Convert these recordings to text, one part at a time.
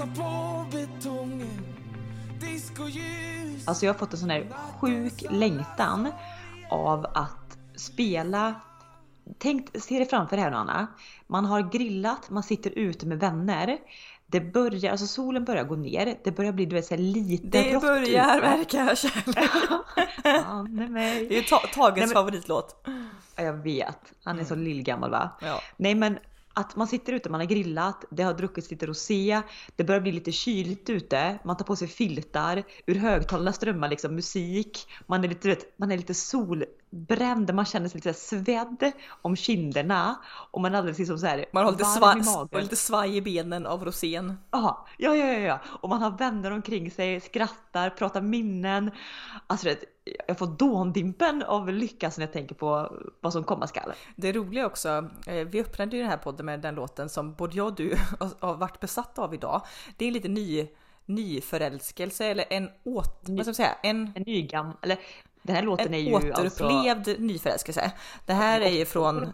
dansar på betongen Discoljus Alltså jag har fått en sån här sjuk längtan av att spela Tänk, se dig framför dig här nu Anna. Man har grillat, man sitter ute med vänner. Det börjar, alltså solen börjar gå ner. Det börjar bli du vet, så här lite Det rått börjar ute. verka kärlek. Anne mig. Det är Tages Nej, men- favoritlåt. Ja, Jag vet, han är så lillgammal va? Ja. Nej men att man sitter ute, man har grillat, det har druckits lite rosé, det börjar bli lite kyligt ute, man tar på sig filtar, ur högtalarna strömmar liksom musik, man är lite, vet, man är lite solbränd, man känner sig lite svedd om kinderna och man är alldeles liksom så här Man har lite, svaj, lite svaj i benen av rosén. Ja, ja, ja, ja, ja. Och man har vänner omkring sig, skrattar, pratar minnen. Alltså det, jag får dåndimpen av lycka när jag tänker på vad som komma skall. Det roliga också, eh, vi öppnade ju den här podden med den låten som både jag och du har- varit besatta av idag. Det är lite ny, nyförälskelse eller en åt, vad ska man säga, en, En nygammal, eller den här låten en är ju alltså... återupplevd nyförälskelse. Det här är ju från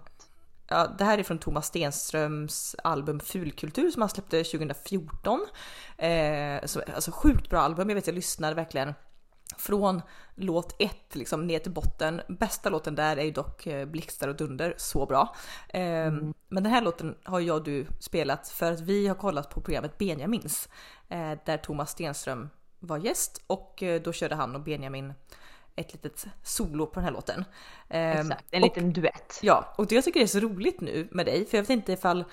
Ja, det här är från Thomas Stenströms album Fulkultur som han släppte 2014. Eh, så, alltså sjukt bra album, jag vet jag lyssnade verkligen från låt 1 liksom ner till botten. Bästa låten där är ju dock eh, Blixtar och Dunder, så bra. Eh, Men den här låten har jag och du spelat för att vi har kollat på programmet Benjamins eh, där Thomas Stenström var gäst och eh, då körde han och Benjamin ett litet solo på den här låten. Eh, Exakt, en och- liten duett. Ja, och det jag tycker är så roligt nu med dig, för jag vet inte ifall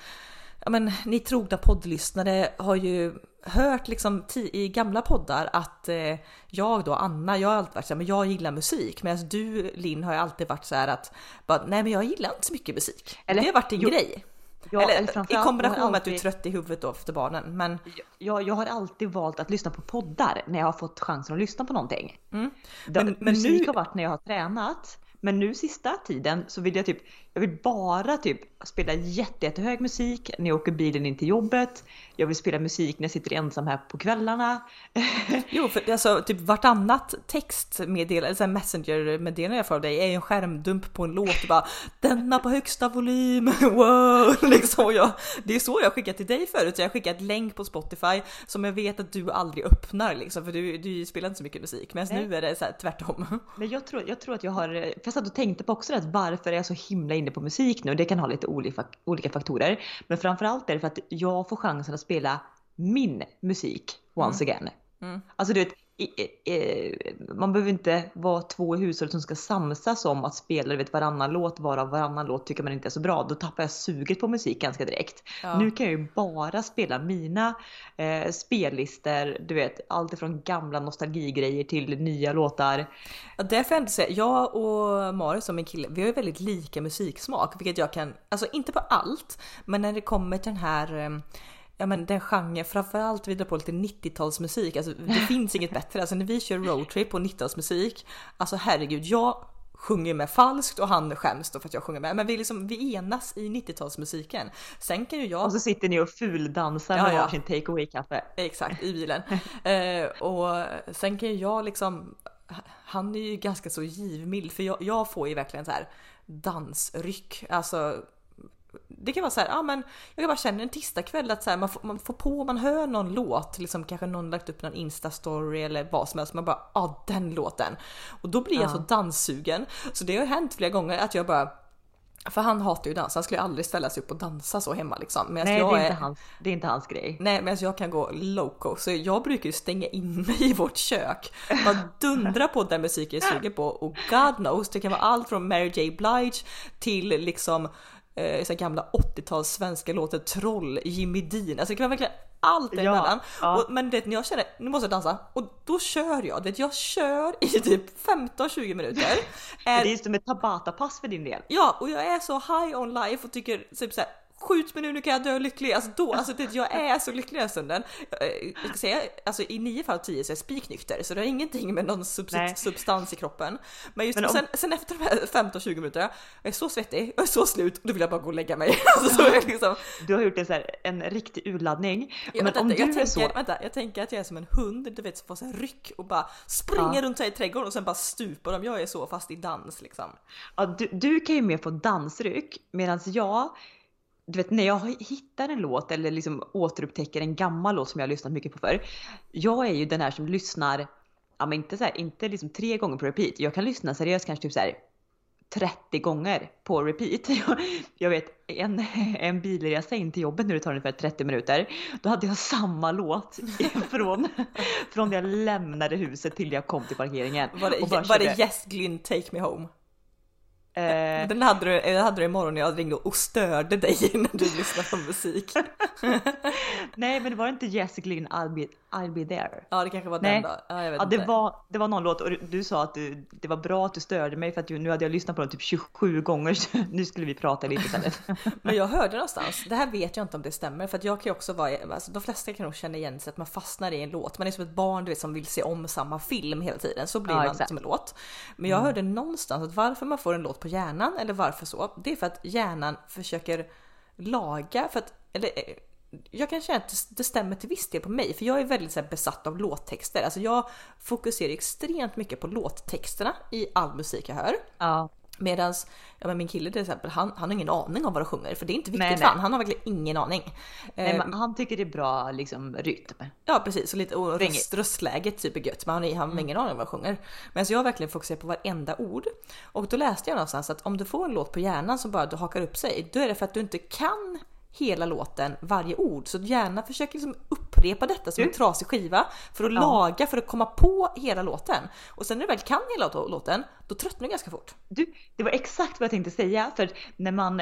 Ja, men ni trogna poddlyssnare har ju hört liksom i gamla poddar att eh, jag då, Anna, jag har alltid varit så här, men jag gillar musik. Medan du, Linn, har ju alltid varit så här att, bara, nej men jag gillar inte så mycket musik. Eller- det har varit din jo, grej. Ja, eller, I kombination med att du är trött i huvudet då efter barnen. Men Jag, jag har alltid valt att lyssna på poddar när jag har fått chansen att lyssna på någonting. Mm. Men- men musik nu- har varit när jag har tränat. Men nu sista tiden så vill jag typ, jag vill bara typ spela jätte, jättehög musik när jag åker bilen in till jobbet. Jag vill spela musik när jag sitter ensam här på kvällarna. Jo, för alltså typ vartannat textmeddelande, messenger-meddelande jag får av dig är en skärmdump på en låt bara denna på högsta volym, wow! Liksom, jag, det är så jag skickar till dig förut, så jag skickar ett länk på Spotify som jag vet att du aldrig öppnar liksom, för du, du spelar inte så mycket musik. Men nu är det så här tvärtom. Men jag tror, jag tror att jag har, jag satt och tänkte på också att varför är jag så himla inne på musik nu? Det kan ha lite olika, faktorer. Men framförallt är det för att jag får chansen att spela min musik once again. Mm. Alltså du vet, man behöver inte vara två i hushållet som ska samsas om att spela vet, varannan låt, varav varannan låt tycker man inte är så bra. Då tappar jag suget på musik ganska direkt. Ja. Nu kan jag ju bara spela mina eh, spellistor, du vet allt ifrån gamla nostalgigrejer till nya låtar. Ja, det får jag inte säga. Jag och Marius som min kille, vi har ju väldigt lika musiksmak, vilket jag kan, alltså inte på allt, men när det kommer till den här eh, Ja men den genren, framförallt vi drar på lite 90-talsmusik, alltså det finns inget bättre. Alltså när vi kör roadtrip på 90-talsmusik, alltså herregud, jag sjunger med falskt och han skäms då för att jag sjunger med. Men vi, liksom, vi enas i 90-talsmusiken. Sen kan ju jag Och så sitter ni och fuldansar Ja, med ja. varsin take away kaffe. Exakt, i bilen. eh, och sen kan ju jag liksom, han är ju ganska så givmild för jag, jag får ju verkligen så här dansryck. Alltså det kan vara så här, ja men jag bara känna en tisdagkväll att så här, man, får, man får på, man hör någon låt, liksom kanske någon lagt upp någon instastory eller vad som helst, man bara, ja den låten. Och då blir jag Ja. så danssugen. Så det har hänt flera gånger att jag bara, för han hatar ju dans, han skulle aldrig ställa sig upp och dansa så hemma liksom. Men Nej, jag det är, inte hans, det är inte hans grej. Nej men jag kan gå loco så jag brukar ju stänga in mig i vårt kök. Bara dundra på den musiken jag är sugen på och God knows det kan vara allt från Mary J Blige till liksom eh, så gamla 80-tals svenska låtar Troll, Jimmy Dean. Alltså det kan vara verkligen allt däremellan. ja. Och, men det, när jag känner nu måste jag dansa och då kör jag. Det, jag kör i typ 15-20 minuter. Det är Är, ju som ett Tabata-pass för din del. Ja, och jag är så high on life och tycker typ såhär Skjut mig nu, nu kan jag dö lycklig. Alltså då, alltså det, jag är så lycklig den stunden. Eh, Jag ska säga, alltså i nio fall av tio så är jag spiknykter så det har ingenting med någon subs- Nej. substans i kroppen. Men just Men om- sen, sen efter de här 15-20 minuterna, jag är så svettig, jag är så slut då vill jag bara gå och lägga mig. Alltså, liksom, Du har gjort en, så här, en riktig urladdning. Ja, men vänta, om du jag, är tänker, så... vänta, jag tänker att jag är som en hund, du vet, som får så här ryck och bara springer Ja. runt här i trädgården och sen bara stupar de. Jag är så fast i dans liksom. Ja, du, du kan ju mer få dansryck medan jag du vet när jag hittar en låt eller liksom återupptäcker en gammal låt som jag har lyssnat mycket på förr. Jag är ju den här som lyssnar, ja men inte så här, inte liksom tre gånger på repeat. Jag kan lyssna seriöst kanske typ så här 30 gånger på repeat. Jag, jag vet en, en bilresa in till jobbet nu det tar ungefär 30 minuter. Då hade jag samma låt från, från jag lämnade huset till jag kom till parkeringen. Var det, var det Yes Glyn Take Me Home? Eh, Den hade du, den hade du imorgon när jag ringde och störde dig när du lyssnade på musik. nej men det var inte Jess Glynn I'll be, I'll be there. Ja det kanske var Nej. den då. Ja, Ja, det var, det var någon låt och du sa att du, det var bra att du störde mig för att nu hade jag lyssnat på den typ 27 gånger så nu skulle vi prata lite istället. Men jag hörde någonstans, det här vet jag inte om det stämmer för att jag kan ju också vara, alltså de flesta kan nog känna igen sig att man fastnar i en låt. Man är som ett barn du vet som vill se om samma film hela tiden, så blir Ja, man exakt. som en låt. Men jag hörde någonstans att varför man får en låt på hjärnan eller varför så, det är för att hjärnan försöker laga för att, eller eh, jag kan känna att det- det stämmer till viss del på mig, för jag är väldigt så här, besatt av låttexter. Alltså jag fokuserar extremt mycket på låttexterna i all musik jag hör. Ja. Medans ja, men min kille till exempel, han, han har ingen aning om vad de sjunger för det är inte viktigt Nej, för han. Han har verkligen ingen aning. Nej, men han tycker det är bra liksom rytm. Ja precis, och lite och röst, röstläget typ är gött men han, han har Mm. ingen aning om vad de sjunger. Men så jag verkligen fokuserat på varenda ord. Och då läste jag någonstans att om du får en låt på hjärnan som bara du hakar upp sig, då är det för att du inte kan hela låten, varje ord. Så hjärnan försöker liksom upprepa detta som en Du- trasig skiva för att Ja. laga, för att komma på hela låten. Och sen när du väl kan hela lå- låten, då tröttnar du ganska fort. Du, det var exakt vad jag tänkte säga för när man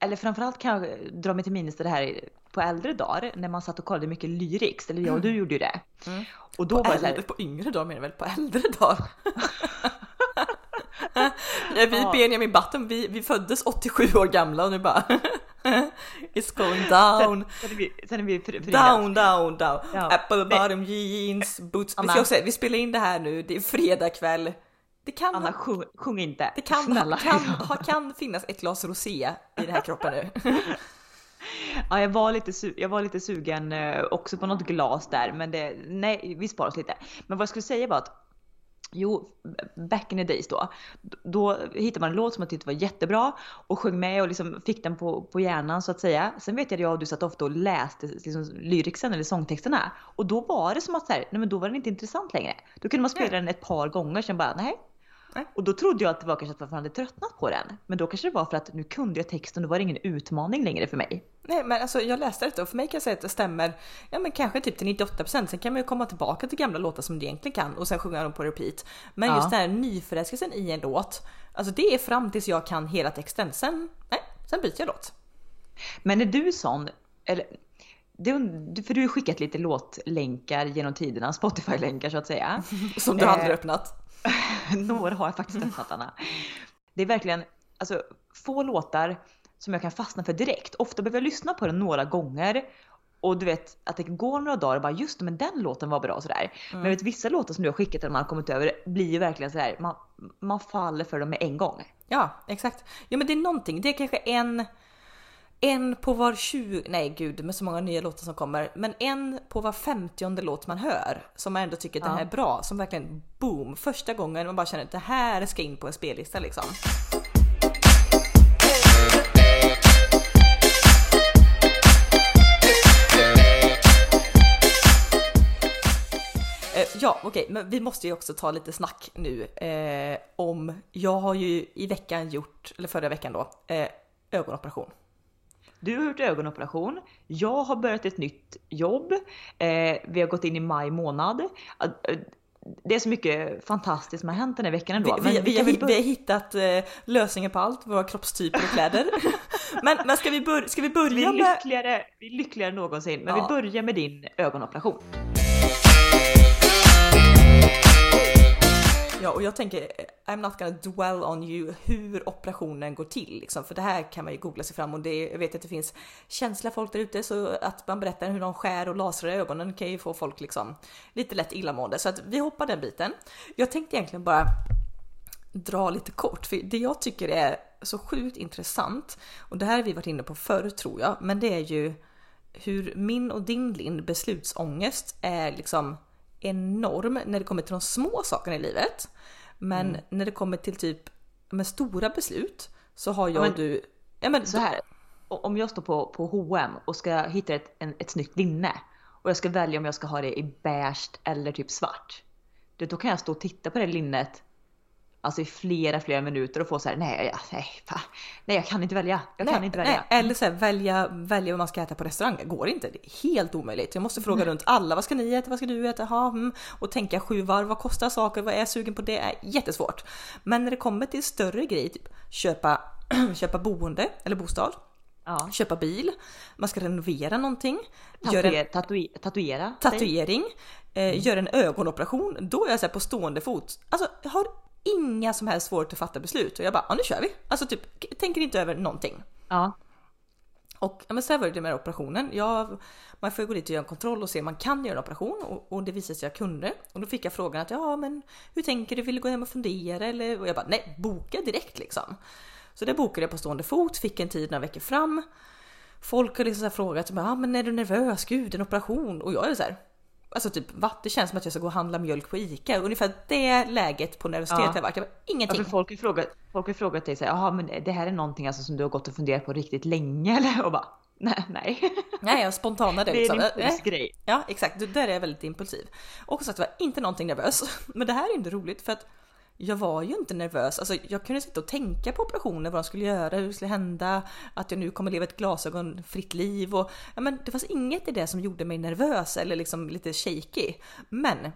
eller framförallt kan jag dra mig till minnes det här på äldre dagar när man satt och kollade mycket lyrics, eller jag och du gjorde ju det. Mm. Och då var det så Äldre, här, på yngre dagar menar jag väl, på äldre dagar. Vi Ja. Benjamin Button, vi, vi föddes 87 år gamla och nu bara It's going down, sen är vi, sen är vi fri- down, down, down. Ja. Apple bottom jeans, boots. Vi, Anna. ska också, vi spelar in det här nu, det är fredag kväll. Det kan, Anna sjung, sjung inte. det kan, Snälla. kan, ha, kan finnas ett glas rosé i den här kroppen nu. Ja, jag var lite, jag var lite sugen eh, också på något glas där, men det, nej, vi sparar oss lite. Men vad jag skulle säga var att Jo, back in the days då. Då hittade man en låt som jag tyckte var jättebra och sjöng med och liksom fick den på, på hjärnan så att säga. Sen vet jag att jag och du satt ofta och läste liksom lyricsen eller sångtexterna och då var det som att så här, nej men då var den inte intressant längre. Då kunde man spela Nej. den ett par gånger sen bara nej. Nej. Och då trodde jag att det var kanske att man hade tröttnat på den. Men då kanske det var för att nu kunde jag texten och var det ingen utmaning längre för mig. Nej men alltså jag läste detta och för mig kan jag säga att det stämmer, ja men kanske typ till 98% sen kan man ju komma tillbaka till gamla låtar som du egentligen kan och sen sjunga dem på repeat. Men Ja. just den här nyförälskelsen i en låt, alltså det är fram tills jag kan hela texten, sen, nej, sen byter jag låt. Men är du sån, eller, det, du- för du har skickat lite låtlänkar genom tiderna, Spotify-länkar så att säga. Som du Eh. aldrig öppnat. Några har jag faktiskt öppnat Anna. Det är verkligen alltså, få låtar som jag kan fastna för direkt. Ofta behöver jag lyssna på den några gånger och du vet att det går några dagar och bara just men den låten var bra sådär. Men jag vet vissa låtar som du har skickat eller man har kommit över blir ju verkligen sådär, man, man faller för dem med en gång. Ja exakt. Ja men det är någonting, det är kanske en en på var 20, nej gud med så många nya låtar som kommer, men en på var 50 låt man hör som man ändå tycker att den Ja. här är bra, som verkligen boom, första gången man bara känner att det här ska in på en spellista liksom. Eh, Ja, okej, men vi måste ju också ta lite snack nu eh, om, jag har ju i veckan gjort, eller förra veckan då, eh, ögonoperation. Du har gjort ögonoperation. Jag har börjat ett nytt jobb. Eh, vi har gått in i maj månad. Eh, Det är så mycket fantastiskt som har hänt den här veckan ändå. Vi, vi, vi, vi vi har hittat eh, lösningen på allt, våra kroppstyper och kläder. men, men ska vi, bör, ska vi vi, börja är med... lyckligare, vi är lyckligare än någonsin. Men Ja. vi börjar med din ögonoperation. Ja, och jag tänker, eh, I'm not gonna dwell on you hur operationen går till, liksom, för det här kan man ju googla sig fram och det, jag vet att det finns känsliga folk där ute så att man berättar hur de skär och lasrar i ögonen kan ju få folk liksom lite lätt illamående så att vi hoppar den biten. Jag tänkte egentligen bara dra lite kort, för det jag tycker är så sjukt intressant och det här har vi varit inne på förr tror jag, men det är ju hur min och din Lind beslutsångest är liksom enorm när det kommer till de små sakerna i livet. Men Mm. när det kommer till typ med stora beslut så har jag men- och du... Ja men Så här. om jag står på, på H&M och ska hitta ett, en, ett snyggt linne och jag ska välja om jag ska ha det i beige eller typ svart. Då kan jag stå och titta på det linnet alltså i flera, flera minuter och få så här, nej, jag, nej, fan, nej, jag kan inte välja. Jag kan nej, inte välja. Nej, eller så här, välja, välja vad man ska äta på restaurang. Det går inte. Det är helt omöjligt. Jag måste fråga runt alla. Vad ska ni äta? Vad ska du äta? Ha, mm. Och tänka sju varv. Vad kostar saker? Vad är jag sugen på? Det är jättesvårt. Men när det kommer till större grejer, typ köpa, köpa boende eller bostad. Ja. Köpa bil, man ska renovera någonting, Tatuera, en tatue, tatuera. tatuering, eh, göra en ögonoperation. Då är jag så här på stående fot. Alltså jag har inga som helst svårigheter att fatta beslut och jag bara, ja nu kör vi. Alltså typ, tänker inte över någonting. Ja. Och ja, men så här var det med operationen. Jag, man får gå dit och göra en kontroll och se om man kan göra en operation och, och det visade sig att jag kunde. Och då fick jag frågan att ja men hur tänker du? Vill du gå hem och fundera? Eller? Och jag bara nej, boka direkt liksom. Så det bokade jag på stående fot, fick en tid några veckor fram. Folk har liksom så här frågat, ja men är du nervös? Gud en operation? Och jag är så här, Alltså typ va? Det känns som att jag ska gå och handla mjölk på ICA. Ungefär det läget på nervositet Ja. jag varit. Jag bara, ingenting. Ja, folk har frågat, folk har frågat dig så här, jaha men det här är någonting alltså som du har gått och funderat på riktigt länge eller? Och bara, nej, nej. Nej, jag spontanade Det är liksom. en Nej. impulsgrej. Ja, exakt. Det där är jag väldigt impulsiv. Och som sagt var inte någonting nervös. Men det här är inte roligt för att jag var ju inte nervös. Alltså, jag kunde sitta och tänka på operationer, vad de skulle göra, hur det skulle hända, att jag nu kommer leva ett glasögonfritt liv och ja, men det fanns inget i det som gjorde mig nervös eller liksom lite shaky. Men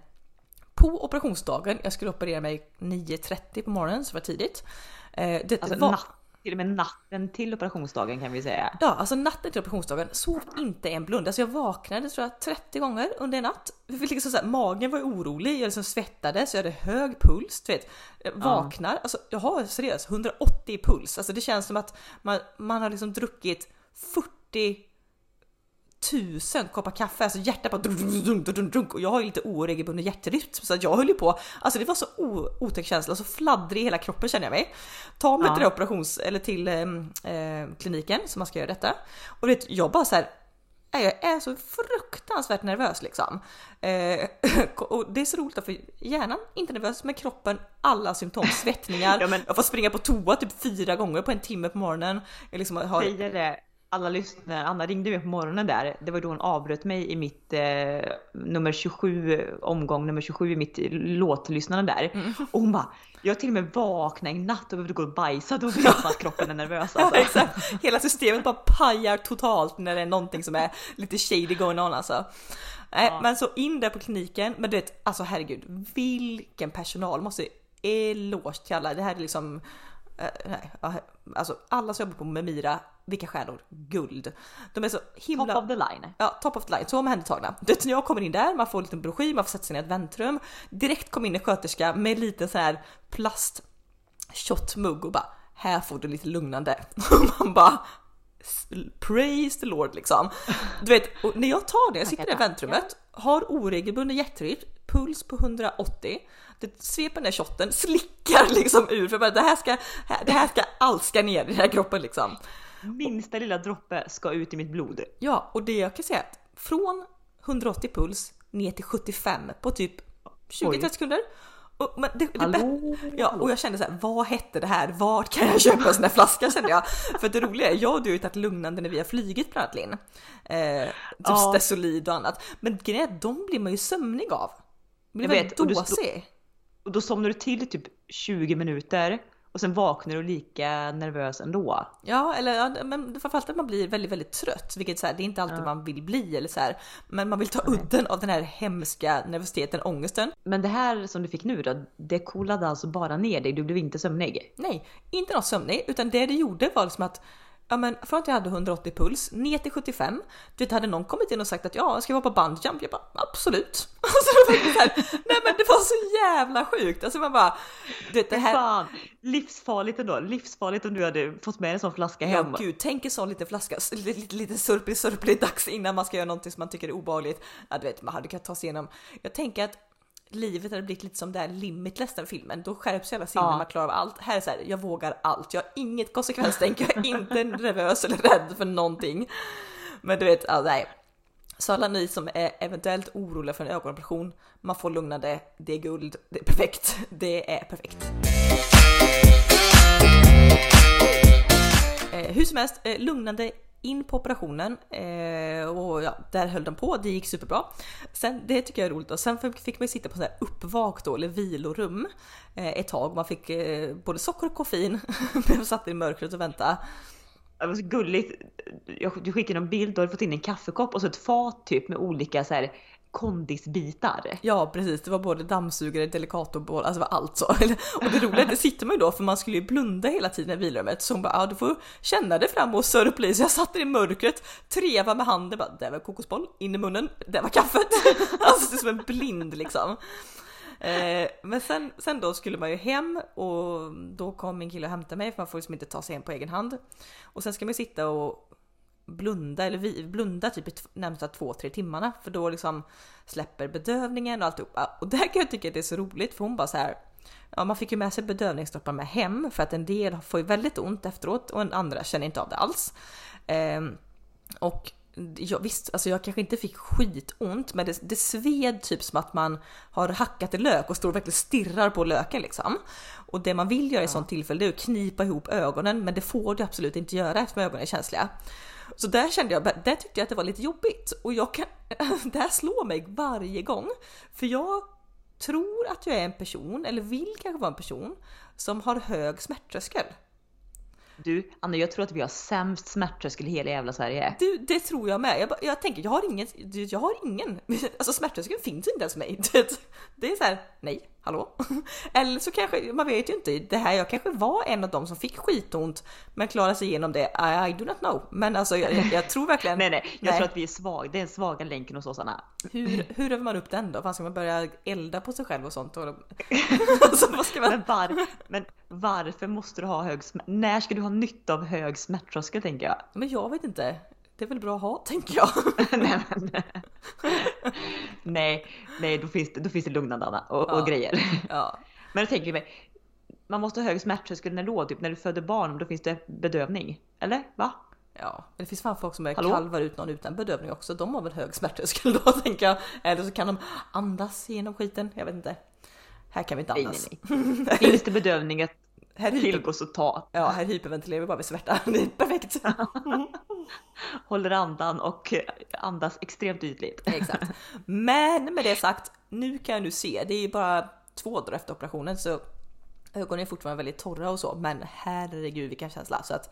på operationsdagen, jag skulle operera mig 9.30 på morgonen, så var tidigt. Eh, det Alltså var... natt, till och med natten till operationsdagen kan vi säga. Ja, alltså natten till operationsdagen sov inte en blund. Alltså jag vaknade tror jag 30 gånger under en natt. Liksom så här, magen var orolig, jag liksom svettades, jag hade hög puls. Du vet, jag vaknar, alltså jag har seriöst 180 i puls. Alltså det känns som att man, man har liksom druckit 40 tusen koppar kaffe, alltså hjärtat bara dunk, dunk, dunk, dunk, och jag har ju lite oregelbunden hjärtrytm så att jag höll ju på, alltså det var så otäck känsla, så fladdrig i hela kroppen känner jag mig. Ta mig Ja. till operations eller till eh, eh, kliniken som man ska göra detta och vet, jag bara så här. nej, Jag är så fruktansvärt nervös liksom. Eh, och det är så roligt för hjärnan inte nervös men kroppen alla symptom, svettningar. Ja, men- Jag får springa på toa typ fyra gånger på en timme på morgonen. Jag liksom har, Säger det, alla lyssnare, Anna ringde mig på morgonen där. Det var då hon avbröt mig i mitt eh, nummer 27, omgång nummer 27 i mitt låtlyssnande där. Mm. Och hon bara, jag till och med vaknat i natt och behövde gå och bajsa. Då vet man att kroppen är nervös Ja, alltså. exakt. Hela systemet bara pajar totalt när det är någonting som är lite shady going on alltså. Nej, Men så in där på kliniken, men du vet, alltså herregud, vilken personal måste eloge till alla. Det här är liksom, nej, ja, alltså alla som jobbar på Memira, vilka stjärnor, guld. De är så himla... Top of the line. Ja, top of the line, så omhändertagna. Du vet när jag kommer in där, man får en liten broschyr, man får sätta sig i ett väntrum. Direkt kom in en sköterska med en liten så här plast shotmugg och bara här får du lite lugnande. Och man bara praise the Lord liksom. Du vet, och när jag tar det, jag sitter i det väntrummet, har oregelbunden hjärtrytm, puls på 180, det sveper där shotten, slickar liksom ur för bara, det här ska, det här ska allt ska ner i den här kroppen liksom. Minsta lilla droppe ska ut i mitt blod. Ja, och det jag kan säga är att från 180 puls ner till 75 på typ 20-30 Oj. sekunder. Och, men det, det? Ja, och jag kände så här, vad hette det här? Vart kan jag köpa en sån här flaska kände jag. För det roliga är, jag och du har ju tagit lugnande när vi har flugit bland annat Linn. Eh, typ Ja. Stesolid och annat. Men grejen är, att de blir man ju sömnig av. Man blir Jag väldigt vet, dåsig. Och då somnar du till i typ 20 minuter och sen vaknar du lika nervös ändå. Ja, eller ja, men framförallt att man blir väldigt, väldigt trött, vilket så här, det är inte alltid man vill bli eller så här, men man vill ta udden av den här hemska nervositeten, ångesten. Men det här som du fick nu då, det coolade alltså bara ner dig, du blev inte sömnig? Nej, inte något sömnig, utan det det gjorde var liksom att Ja men från att jag hade 180 puls ner till 75. Du vet hade någon kommit in och sagt att ja, ska vi hoppa bungee jump? Jag bara absolut. Alltså, det här, nej men det var så jävla sjukt. Alltså man bara, du vet det här. Fan, livsfarligt ändå. Livsfarligt om du hade fått med en sån flaska Ja hem. gud, tänk en sån liten flaska, lite, lite, sörplig sörplig dags innan man ska göra någonting som man tycker är obehagligt. Ja du vet, man hade kunnat ta sig igenom. Jag tänker att livet hade blivit lite som det här Limitless den filmen. Då skärps hela sinnen, Ja. man klarar av allt. Här är så här, jag vågar allt. Jag har inget konsekvenstänk, jag är inte nervös eller rädd för någonting. Men du vet, ja, nej. Så alla ni som är eventuellt oroliga för en ögonoperation, man får lugnande, det är guld, det är perfekt, det är perfekt. Eh, hur som helst, eh, lugnande in på operationen eh, och ja, där höll de på. Det gick superbra. Sen, det tycker jag är roligt och sen fick man sitta på så här uppvak då, eller vilorum eh, ett tag. Man fick eh, både socker och koffein. Man satt i mörkret och väntade. Det var så gulligt. Du skickade en bild, du hade fått in en kaffekopp och så ett fat typ med olika så här kondisbitar. Ja precis, det var både dammsugare, delikatorbål, alltså det var allt så. Och det roliga är att det sitter man ju då för man skulle ju blunda hela tiden i vilrummet. Så hon bara, ja du får känna det fram och sörra upp lite. Så jag satt i mörkret, treva med handen, bara, där var kokosboll, in i munnen, där var kaffet. Alltså det är som en blind liksom. Eh, men sen, sen då skulle man ju hem och då kom min kille och hämtade mig för man får liksom inte ta sig hem på egen hand. Och sen ska man ju sitta och blunda eller vi, blunda typ i närmsta två, tre timmarna för då liksom släpper bedövningen och alltihopa. Och där kan jag tycka att det är så roligt för hon bara så här. Ja, man fick ju med sig bedövningsdroppar med hem för att en del får ju väldigt ont efteråt och en andra känner inte av det alls. Ehm, och jag, visst, alltså jag kanske inte fick skitont, men det, det sved typ som att man har hackat en lök och står och verkligen stirrar på löken liksom. Och det man vill göra i sånt tillfälle det är att knipa ihop ögonen, men det får du absolut inte göra eftersom ögonen är känsliga. Så där kände jag, där tyckte jag att det var lite jobbigt och jag kan, det här slår mig varje gång. För jag tror att jag är en person, eller vill kanske vara en person, som har hög smärttröskel. Du, Anna, jag tror att vi har sämst smärttröskel i hela jävla Sverige. Du, det tror jag med. Jag, jag tänker, jag har ingen, jag har ingen, alltså smärttröskeln finns inte ens för mig. Det, det är så här, nej, hallå? Eller så kanske, man vet ju inte, det här, jag kanske var en av dem som fick skitont men klarade sig igenom det. I, I do not know. Men alltså jag, jag, tror verkligen, Nej, nej, jag Nej. tror att vi är svaga. Det är den svaga länken hos oss, Anna. hur, hur övar man upp den då? Fan, ska man börja elda på sig själv och sånt? Och, alltså, vad ska man... Men, var, men varför måste du ha hög sm- När ska du ha nytta av hög smärttröskel tänker jag? Men jag vet inte. Det är väl bra att ha, tänker jag. nej, men, nej, nej, då finns det, då finns det lugnande Anna och, Ja. och grejer. Ja. Men jag tänker mig, man måste ha hög smärttröskel när då? Typ när du föder barn, då finns det bedövning? Eller? Va? Ja, men det finns fan folk som är Hallå? kalvar ut någon utan bedövning också. De har väl hög smärttröskel då tänker jag. Eller så kan de andas genom skiten. Jag vet inte. Här kan vi inte Nej, andas. nej, nej. Finns det bedövning att Här, och ta? ja, här hyperventilerar vi bara vid smärta. Det är perfekt. Håller andan och andas extremt ytligt. Exakt. Men med det sagt, nu kan jag nu se. Det är ju bara två dagar efter operationen så ögonen är fortfarande väldigt torra och så. Men herregud vilken känsla. Så att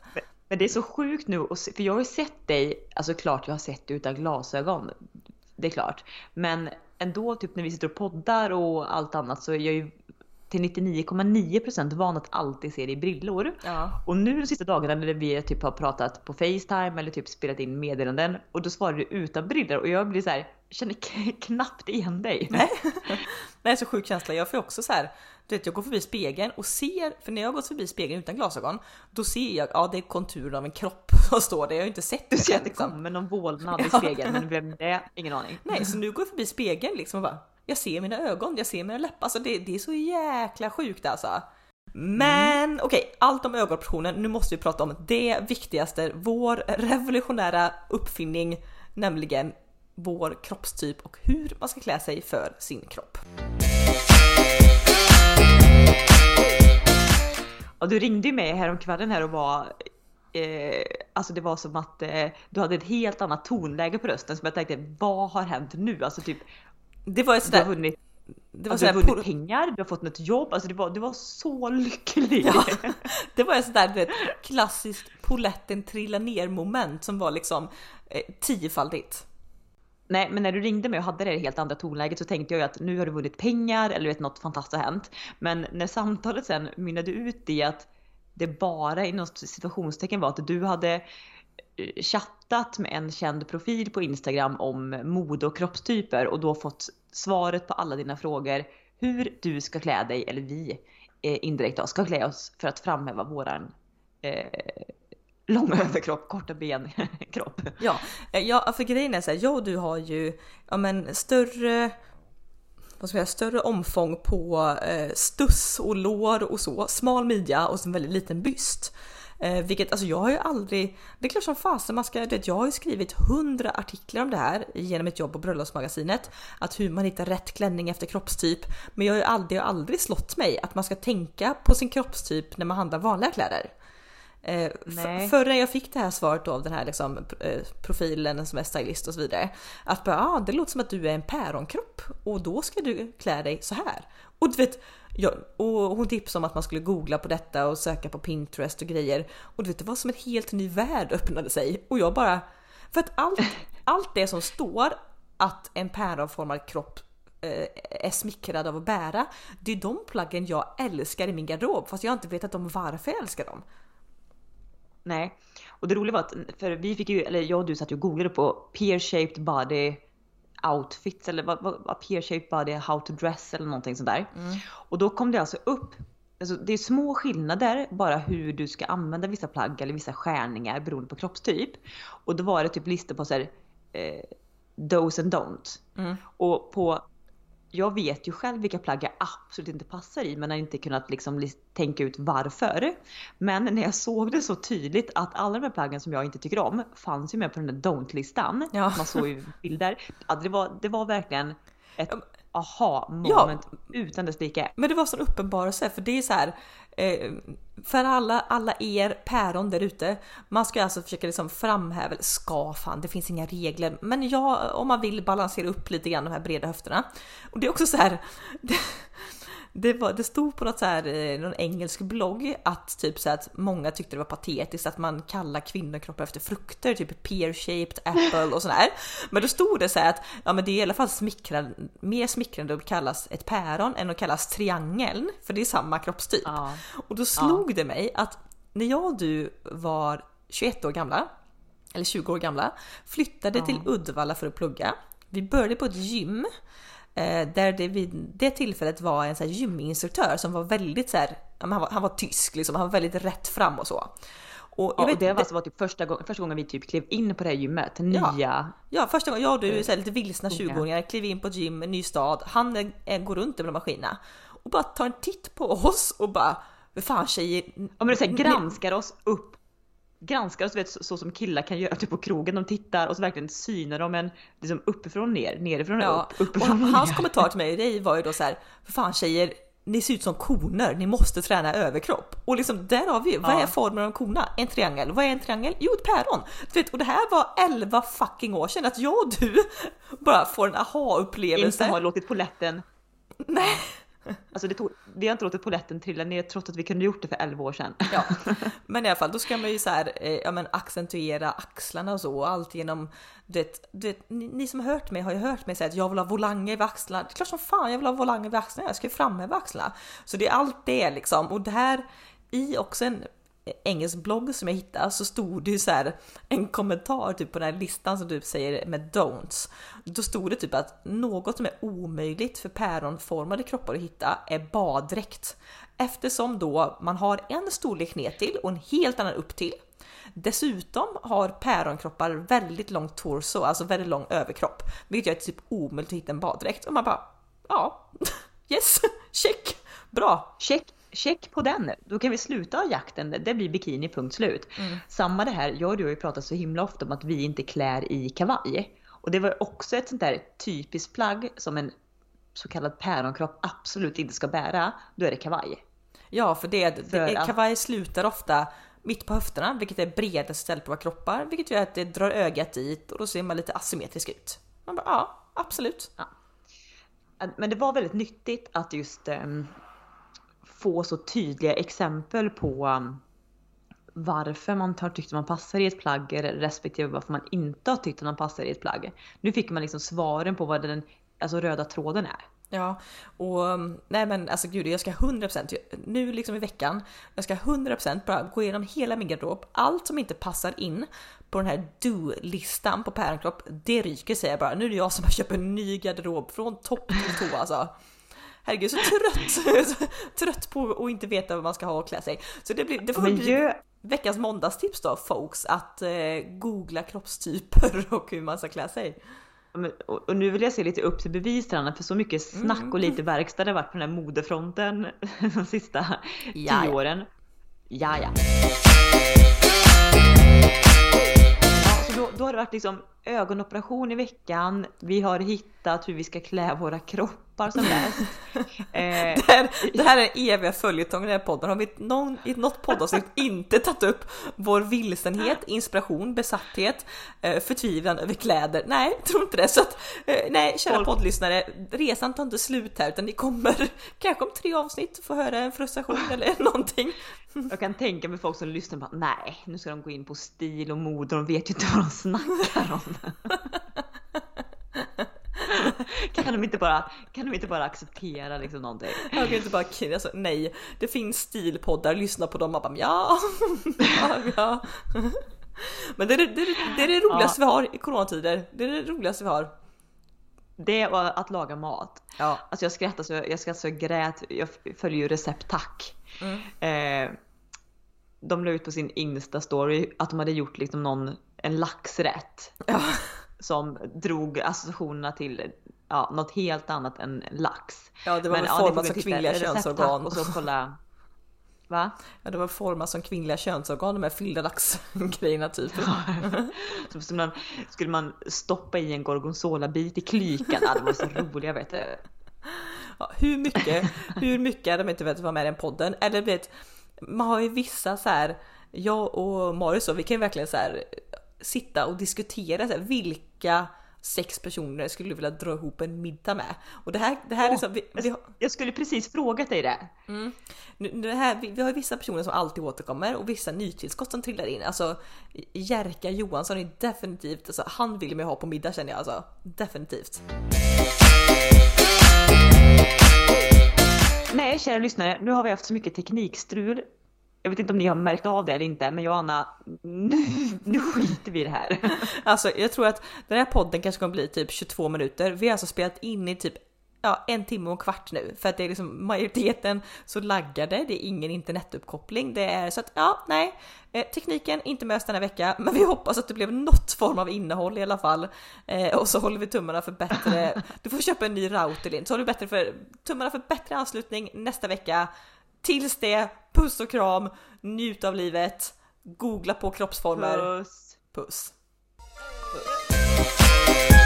Men det är så sjukt nu, att se- för jag har ju sett dig, alltså klart jag har sett dig utan glasögon. Det är klart. Men ändå typ när vi sitter och poddar och allt annat så är jag ju till 99,9% van att alltid se dig i brillor. ja, Och nu de sista dagarna när vi typ har pratat på Facetime eller typ spelat in meddelanden och då svarar du utan brillor och jag blir så här, känner knappt igen dig. Nej. Det är så sjuk känsla. Jag får också så här, du vet jag går förbi spegeln och ser, för när jag gått förbi spegeln utan glasögon, då ser jag, ja det är konturen av en kropp som står där. Jag har inte sett Du det ser än, att det liksom. kommer någon vålnad i spegeln men vem det är? Ingen aning. Nej, så nu går jag förbi spegeln liksom och bara, jag ser mina ögon, jag ser mina läppar. Alltså det, det är så jäkla sjukt alltså. Men okej, allt om ögonoperationen. Nu måste vi prata om det viktigaste, vår revolutionära uppfinning, nämligen vår kroppstyp och hur man ska klä sig för sin kropp. Och du ringde ju mig häromkvällen här och var eh, Alltså det var som att eh, du hade ett helt annat tonläge på rösten som jag tänkte vad har hänt nu? Alltså typ Det var ju du har sådär, vunnit, det var alltså, du har sådär, vunnit pengar, du har fått något jobb, alltså det var, du var så lycklig. Ja. det var ett sådär vet, klassiskt poletten trilla ner moment som var liksom eh, tiofaldigt. Nej men när du ringde mig och hade det helt andra tonläget så tänkte jag ju att nu har du vunnit pengar eller vet något fantastiskt har hänt. Men när samtalet sen mynnade ut i att det bara inom situationstecken var att du hade chattat med en känd profil på Instagram om mode och kroppstyper och då fått svaret på alla dina frågor hur du ska klä dig, eller vi eh, indirekt då, ska klä oss för att framhäva våran eh, långa överkropp, korta ben, kropp. Ja, eh, ja alltså grejen är så här, jag och du har ju ja, men större vad ska jag säga, större omfång på eh, stuss och lår och så, smal midja och så en väldigt liten byst. Eh, vilket, alltså jag har ju aldrig, det är klart som fasen man ska, du vet, jag har ju skrivit hundra artiklar om det här genom ett jobb på Bröllopsmagasinet. Att hur man hittar rätt klänning efter kroppstyp. Men jag har ju aldrig, har aldrig slått mig att man ska tänka på sin kroppstyp när man handlar vanliga kläder. Eh, Nej. förrän jag fick det här svaret av den här liksom, eh, profilen som är stylist och så vidare. Att bara, ah, det låter som att du är en päronkropp och då ska du klä dig så här. Och du vet, jag, och hon tipsade om att man skulle googla på detta och söka på Pinterest och grejer. Och du vet, det var som en helt ny värld öppnade sig. Och jag bara, för att allt, allt det som står att en päronformad kropp eh, är smickrad av att bära. Det är de plaggen jag älskar i min garderob fast jag har inte vetat om varför jag älskar dem. Nej. Och det roliga var att, för vi fick ju, eller jag och du satt ju och googlade på pear-shaped body outfits eller vad, vad, vad pear-shaped body how to dress eller någonting sånt där. Och då kom det alltså upp, alltså det är små skillnader bara hur du ska använda vissa plagg eller vissa skärningar beroende på kroppstyp. Och då var det typ listor på så här, eh, dos and don't. Och på jag vet ju själv vilka plagg jag absolut inte passar i men har inte kunnat liksom tänka ut varför. Men när jag såg det så tydligt att alla de här plaggen som jag inte tycker om fanns ju med på den där don't-listan. Ja. Man såg ju bilder. Ja, det, var, det var verkligen ett aha moment utan dess like. Men det var sån uppenbarelse för det är så här eh, för alla, alla er päron där ute. Man ska alltså försöka liksom framhäva, ska fan, det finns inga regler, men ja, om man vill balansera upp lite grann de här breda höfterna. Och det är också så här. Det, det, var, det stod på något så här, eh, någon engelsk blogg att typ så att många tyckte det var patetiskt att man kallar kvinnokroppar efter frukter, typ pear-shaped apple och sådär. Men då stod det så här att ja, men det är i alla fall smickrande, mer smickrande att kallas ett päron än att kallas triangeln, för det är samma kroppstyp. Ja. Och då slog det mig att när jag och du var 21 år gamla, eller 20 år gamla, flyttade till Uddevalla för att plugga. Vi började på ett gym där det vid det tillfället var en så här gyminstruktör som var väldigt så här, ja, han, var, han var tysk liksom, han var väldigt rätt fram och så. Och Ja, jag och det var det- alltså var typ första, gången, första gången vi typ klev in på det här gymmet. Ja. Nya. Ja, första gången jag och du, så här, lite vilsna unga. 20-åringar, kliver in på ett gym, ny stad. Han eh, går runt över maskinerna och bara tar en titt på oss och bara vad fan tjejer. Ja men så här, granskar oss upp. Granskar oss vet, så, så som killar kan göra typ på krogen. De tittar och så verkligen synar de en liksom uppifrån ner, nerifrån Ja, upp, uppifrån och hans ner. kommentar till mig var ju då så här, för fan tjejer, ni ser ut som koner, ni måste träna överkropp. Och liksom där har vi ju, vad Ja. är formen av en kona? En triangel. Vad är en triangel? Jo, ett päron. Du vet, och det här var 11 fucking år sedan att jag och du bara får en Inte aha-upplevelse. har låtit poletten. Nej. Alltså det tog, vi har inte låtit poletten trilla ner trots att vi kunde gjort det för 11 år sedan. Ja, men i alla fall då ska man ju så här, eh, ja, men accentuera axlarna och så och allt genom, du vet, ni, ni som har hört mig har ju hört mig säga att jag vill ha volanger vid axlarna. Det är klart som fan jag vill ha volanger vid axlarna, jag ska ju framhäva axlarna. Så det är allt det liksom och det här i också en engelsk blogg som jag hittade så stod det ju så här en kommentar typ på den här listan som du säger med don'ts. Då stod det typ att något som är omöjligt för päronformade kroppar att hitta är baddräkt. Eftersom då man har en storlek ner till och en helt annan upp till. Dessutom har päronkroppar väldigt lång torso, alltså väldigt lång överkropp, vilket gör det typ omöjligt att hitta en baddräkt. Och man bara, ja, yes, check, bra. Check, check på den. Då kan vi sluta jakten. Det blir bikini, punkt slut. Samma det här, jag och du har ju pratat så himla ofta om att vi inte klär i kavaj. Och det var också ett sånt där typiskt plagg som en så kallad päronkropp absolut inte ska bära. Då är det kavaj. Ja, för det, det För kavaj slutar ofta mitt på höfterna, vilket är bredaste stället på våra kroppar, vilket gör att det drar ögat dit och då ser man lite asymmetrisk ut. Man bara, ja, absolut. Men det var väldigt nyttigt att just ehm, få så tydliga exempel på um, varför man har tyckt att man passar i ett plagg respektive varför man inte har tyckt att man passar i ett plagg. Nu fick man liksom svaren på vad den alltså röda tråden är. Ja, och um, nej men alltså gud, jag ska 100% nu liksom i veckan. Jag ska 100% bara gå igenom hela min garderob. Allt som inte passar in på den här do-listan på päronkropp, det ryker säger jag bara. Nu är det jag som köper en ny garderob från topp till tå alltså. Herregud, så trött, så trött på att inte veta vad man ska ha och klä sig. Så det, blir, det får Men bli gör, veckans måndagstips då folks, att eh, googla kroppstyper och hur man ska klä sig. men- och och nu vill jag se lite upp till bevis för så mycket snack och lite verkstad det har varit på den här modefronten de sista Ja, tio åren. Ja, ja. Ja, så då, då har det varit liksom ögonoperation i veckan. Vi har hittat hur vi ska klä våra kroppar som bäst. Eh, det, här, det här är eviga följetongen i den här podden. Har vi någon, i något poddavsnitt inte tagit upp vår vilsenhet, inspiration, besatthet, eh, förtvivlan över kläder? Nej, jag tror inte det. Så att, eh, nej, kära Folk. poddlyssnare, resan tar inte slut här utan ni kommer kanske om tre avsnitt få höra en frustration eller någonting. Jag kan tänka mig folk som lyssnar på nej, nu ska de gå in på stil och mode och de vet ju inte vad de snackar om. Kan, de inte bara, kan de inte bara acceptera liksom någonting? Jag kan inte bara, alltså, nej, det finns stilpoddar, lyssna på dem och bara ja, ja, ja. Men det är det, det, det, är det roligaste ja. vi har i coronatider. Det är det roligaste vi har. Det och att laga mat. Ja. Alltså jag skrattade så jag, skrattade så jag grät. Jag följer ju recept tack. Mm. Eh, de la ut på sin Insta-story att de hade gjort liksom någon, en laxrätt. Ja. Som drog associationerna till ja, något helt annat än lax. Ja det var Men, väl format ja, som kvinnliga könsorgan. Och så kolla. Va? Ja det var format som kvinnliga könsorgan de här fyllda laxgrejerna typ. Ja, så man, skulle man stoppa i en gorgonzola-bit i klykan, ja, det var så roliga vet du. Ja, hur mycket, hur mycket hade de inte velat vara med i den podden? Eller vet, man har ju vissa så här, jag och Marius vi kan ju verkligen så här sitta och diskutera så här, vilka sex personer skulle du vilja dra ihop en middag med? Och det här, det här oh, är så, vi, vi har... Jag skulle precis frågat dig det. Mm. det här, vi, vi, har vissa personer som alltid återkommer och vissa nytillskott som trillar in. Alltså Jerka Johansson är definitivt, alltså, han vill man ha på middag känner jag alltså. Definitivt. Nej, kära lyssnare, nu har vi haft så mycket teknikstrul. Jag vet inte om ni har märkt av det eller inte, men jag och Anna, nu, nu skiter vi i det här. Alltså, jag tror att den här podden kanske kommer bli typ 22 minuter. Vi har alltså spelat in i typ ja, en timme och en kvart nu för att det är liksom majoriteten så laggade. Det är ingen internetuppkoppling. Det är så att ja, nej, eh, tekniken inte med oss denna vecka, men vi hoppas att det blev något form av innehåll i alla fall. Eh, och så håller vi tummarna för bättre. Du får köpa en ny router Linn, så håller vi bättre för tummarna för bättre anslutning nästa vecka. Tills det, puss och kram, njut av livet, googla på kroppsformer. Puss. Puss. puss.